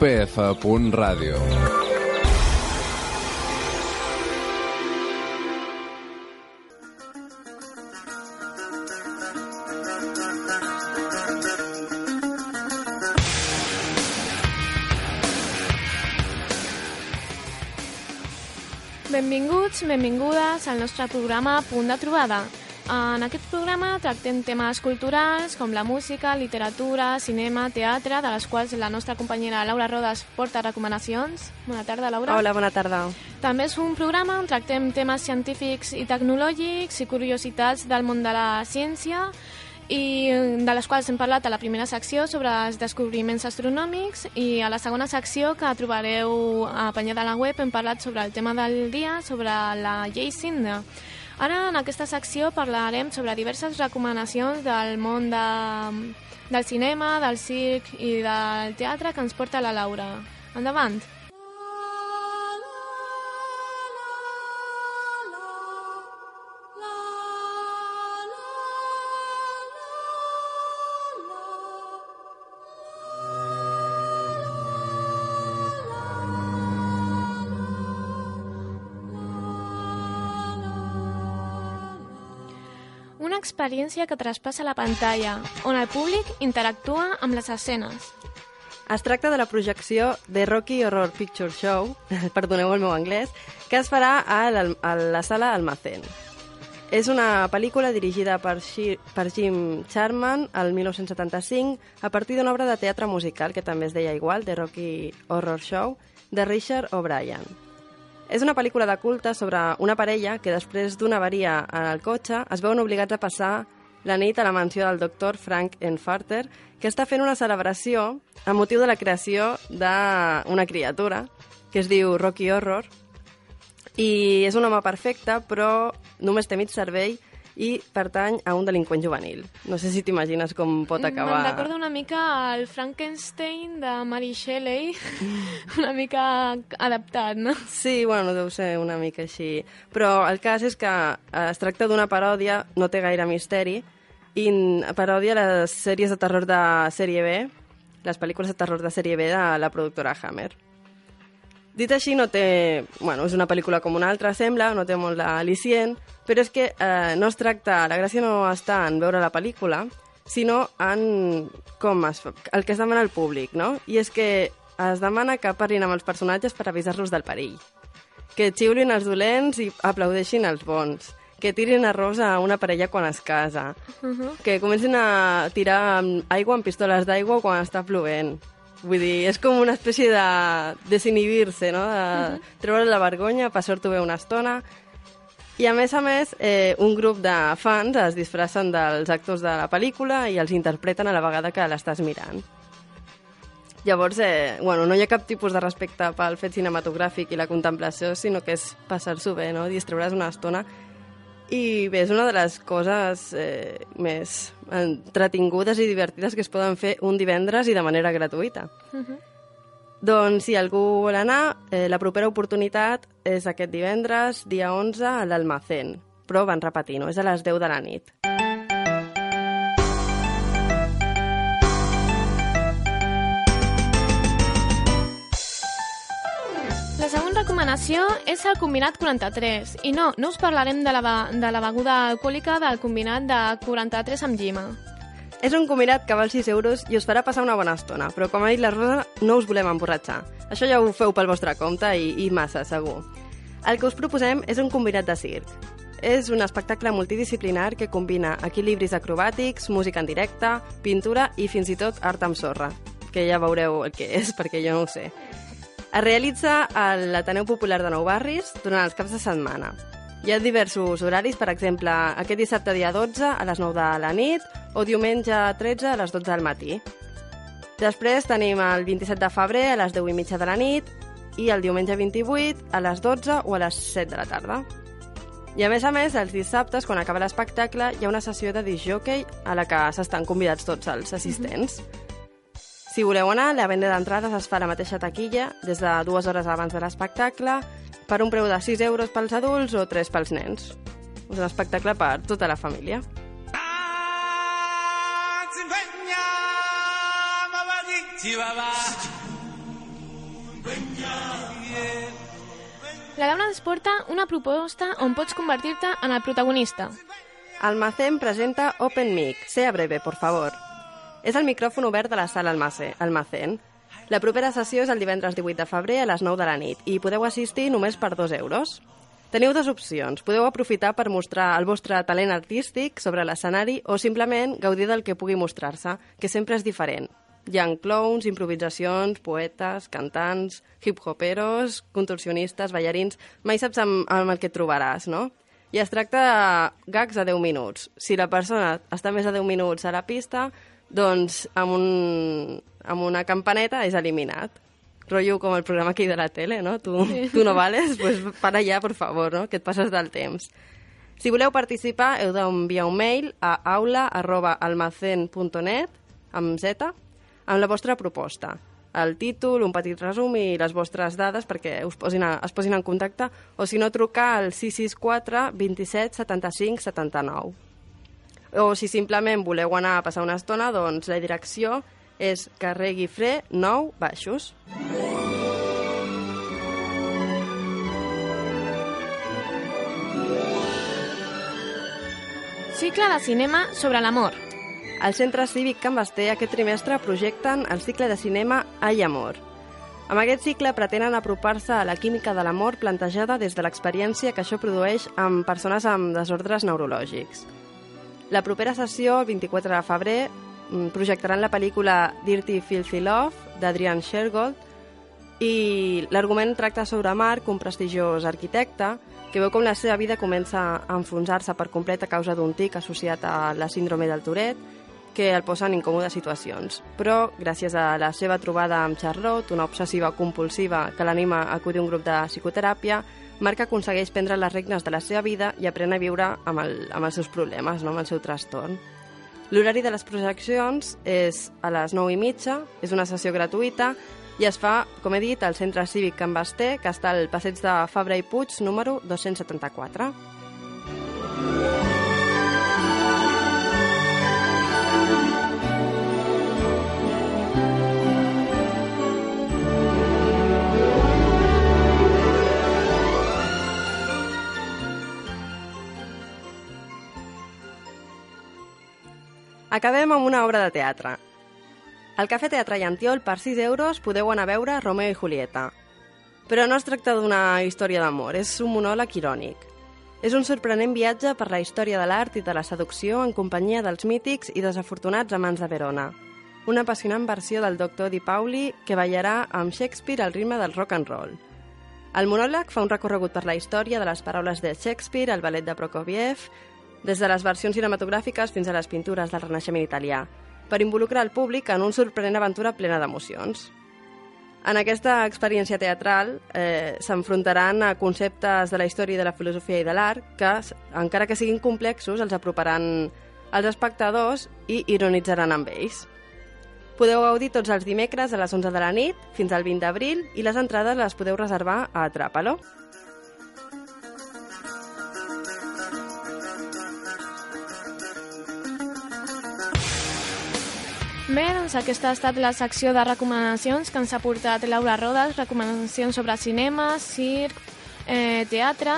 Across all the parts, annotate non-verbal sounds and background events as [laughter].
upf.radio. Benvinguts, benvingudes al nostre programa Punt de Trobada. En aquest programa tractem temes culturals com la música, literatura, cinema, teatre, de les quals la nostra companyera Laura Rodas porta recomanacions. Bona tarda, Laura. Hola, bona tarda. També és un programa on tractem temes científics i tecnològics i curiositats del món de la ciència i de les quals hem parlat a la primera secció sobre els descobriments astronòmics i a la segona secció que trobareu apanyada a la web hem parlat sobre el tema del dia, sobre la llei Cinda. Ara, en aquesta secció, parlarem sobre diverses recomanacions del món de, del cinema, del circ i del teatre que ens porta la Laura. Endavant! Experiència que traspassa la pantalla, on el públic interactua amb les escenes. Es tracta de la projecció de Rocky Horror Picture Show, [laughs] perdoneu el meu anglès, que es farà a, a la sala Almacén. És una pel·lícula dirigida per, per Jim Charman el 1975 a partir d'una obra de teatre musical que també es deia igual, de Rocky Horror Show, de Richard O'Brien. És una pel·lícula de culte sobre una parella que després d'una avaria al cotxe es veuen obligats a passar la nit a la mansió del doctor Frank Enfarter, que està fent una celebració a motiu de la creació d'una criatura que es diu Rocky Horror, i és un home perfecte, però només té mig cervell i pertany a un delinqüent juvenil. No sé si t'imagines com pot acabar... Me'n recorda una mica al Frankenstein de Mary Shelley, [laughs] una mica adaptat, no? Sí, bueno, deu ser una mica així. Però el cas és que eh, es tracta d'una paròdia, no té gaire misteri, i paròdia les sèries de terror de sèrie B, les pel·lícules de terror de sèrie B de la productora Hammer. Dit així, no té... Bueno, és una pel·lícula com una altra, sembla, no té molt d'al·licient, però és que eh, no es tracta... La gràcia no està en veure la pel·lícula, sinó en com es el que es demana al públic, no? I és que es demana que parlin amb els personatges per avisar-los del perill, que xiulin els dolents i aplaudeixin els bons, que tirin arròs a una parella quan es casa, uh -huh. que comencin a tirar aigua amb pistoles d'aigua quan està plovent, Vull dir, és com una espècie de desinhibir-se, no? De uh -huh. treure la vergonya, passar-t'ho bé una estona. I a més a més, eh, un grup de fans es disfressen dels actors de la pel·lícula i els interpreten a la vegada que l'estàs mirant. Llavors, eh, bueno, no hi ha cap tipus de respecte pel fet cinematogràfic i la contemplació, sinó que és passar-s'ho bé, no? distreure's una estona. I bé, és una de les coses eh, més entretingudes i divertides que es poden fer un divendres i de manera gratuïta. Uh -huh. Doncs si algú vol anar, eh, la propera oportunitat és aquest divendres, dia 11, a l'Almacén. Però van repetir, no? És a les 10 de la nit. La recomanació és el combinat 43. I no, no us parlarem de la, de la beguda alcohòlica del combinat de 43 amb llima. És un combinat que val 6 euros i us farà passar una bona estona, però com ha dit la Rosa, no us volem emborratxar. Això ja ho feu pel vostre compte i, i massa, segur. El que us proposem és un combinat de circ. És un espectacle multidisciplinar que combina equilibris acrobàtics, música en directe, pintura i fins i tot art amb sorra, que ja veureu el que és, perquè jo no ho sé. Es realitza a l'Ateneu Popular de Nou Barris durant els caps de setmana. Hi ha diversos horaris, per exemple, aquest dissabte dia 12 a les 9 de la nit o diumenge 13 a les 12 del matí. Després tenim el 27 de febrer a les 10 i mitja de la nit i el diumenge 28 a les 12 o a les 7 de la tarda. I a més a més, els dissabtes, quan acaba l'espectacle, hi ha una sessió de disjockey a la que s'estan convidats tots els assistents. Mm -hmm. Si voleu anar, la venda d'entrades es fa a la mateixa taquilla des de dues hores abans de l'espectacle per un preu de 6 euros pels adults o 3 pels nens. És un espectacle per tota la família. La Laura ens porta una proposta on pots convertir-te en el protagonista. Almacén presenta Open Mic. Sea breve, por favor. És el micròfon obert de la sala Almacén. La propera sessió és el divendres 18 de febrer a les 9 de la nit i podeu assistir només per 2 euros. Teniu dues opcions. Podeu aprofitar per mostrar el vostre talent artístic sobre l'escenari o simplement gaudir del que pugui mostrar-se, que sempre és diferent. Hi ha clowns, improvisacions, poetes, cantants, hip-hoperos, contorsionistes, ballarins... Mai saps amb, amb el que et trobaràs, no? I es tracta de gags a 10 minuts. Si la persona està més de 10 minuts a la pista, doncs amb, un, amb una campaneta és eliminat. Rollo com el programa aquí de la tele, no? Tu, sí. tu no vales, [laughs] pues para allà, por favor, no? Que et passes del temps. Si voleu participar, heu d'enviar un mail a aula.almacen.net amb Z, amb la vostra proposta. El títol, un petit resum i les vostres dades perquè us posin a, es posin en contacte o si no trucar al 664 27 75 79. O si simplement voleu anar a passar una estona, doncs la direcció és carrer Guifré 9 Baixos. Cicle de cinema sobre l'amor. Al Centre Cívic Can Basté aquest trimestre projecten el cicle de cinema Ai Amor. Amb aquest cicle pretenen apropar-se a la química de l'amor plantejada des de l'experiència que això produeix amb persones amb desordres neurològics. La propera sessió, el 24 de febrer, mm, projectaran la pel·lícula Dirty Filthy Love, d'Adrian Shergold, i l'argument tracta sobre Marc, un prestigiós arquitecte, que veu com la seva vida comença a enfonsar-se per complet a causa d'un tic associat a la síndrome del Tourette, que el posa en incòmodes situacions. Però, gràcies a la seva trobada amb Charlotte, una obsessiva compulsiva que l'anima a acudir a un grup de psicoteràpia, Marc aconsegueix prendre les regnes de la seva vida i aprèn a viure amb, el, amb els seus problemes, no? amb el seu trastorn. L'horari de les projeccions és a les 9 i mitja, és una sessió gratuïta i es fa, com he dit, al Centre Cívic Can Basté, que està al passeig de Fabra i Puig, número 274. Acabem amb una obra de teatre. Al Cafè Teatre Llantiol, per 6 euros, podeu anar a veure Romeo i Julieta. Però no es tracta d'una història d'amor, és un monòleg irònic. És un sorprenent viatge per la història de l'art i de la seducció en companyia dels mítics i desafortunats amants de Verona. Una apassionant versió del doctor Di Pauli que ballarà amb Shakespeare al ritme del rock and roll. El monòleg fa un recorregut per la història de les paraules de Shakespeare, el ballet de Prokofiev, des de les versions cinematogràfiques fins a les pintures del Renaixement italià, per involucrar el públic en un sorprenent aventura plena d'emocions. En aquesta experiència teatral eh, s'enfrontaran a conceptes de la història i de la filosofia i de l'art que, encara que siguin complexos, els aproparan als espectadors i ironitzaran amb ells. Podeu gaudir tots els dimecres a les 11 de la nit fins al 20 d'abril i les entrades les podeu reservar a Atrapalo. Bé, doncs aquesta ha estat la secció de recomanacions que ens ha portat Laura Rodas, recomanacions sobre cinema, circ, eh, teatre.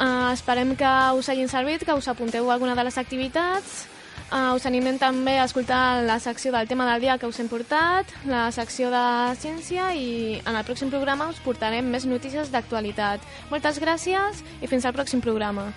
Eh, esperem que us hagin servit, que us apunteu a alguna de les activitats. Eh, us animem també a escoltar la secció del tema del dia que us hem portat, la secció de ciència i en el pròxim programa us portarem més notícies d'actualitat. Moltes gràcies i fins al pròxim programa.